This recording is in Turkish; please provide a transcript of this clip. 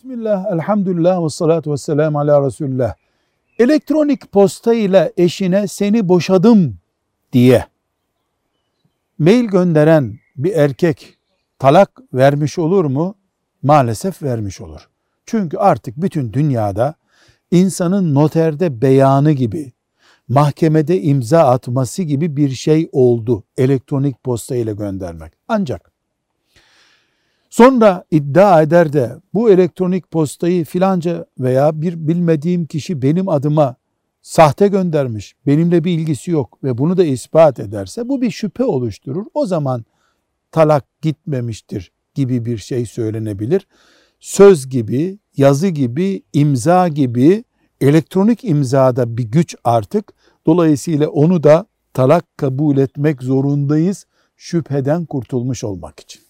Bismillah, elhamdülillah ve salatu ve selamu ala Resulullah. Elektronik posta ile eşine seni boşadım diye mail gönderen bir erkek talak vermiş olur mu? Maalesef vermiş olur. Çünkü artık bütün dünyada insanın noterde beyanı gibi, mahkemede imza atması gibi bir şey oldu elektronik posta ile göndermek. Ancak sonra iddia eder de bu elektronik postayı filanca veya bir bilmediğim kişi benim adıma sahte göndermiş, benimle bir ilgisi yok ve bunu da ispat ederse bu bir şüphe oluşturur. O zaman talak gitmemiştir gibi bir şey söylenebilir. Söz gibi, yazı gibi, imza gibi elektronik imzada bir güç artık. Dolayısıyla onu da talak kabul etmek zorundayız şüpheden kurtulmuş olmak için.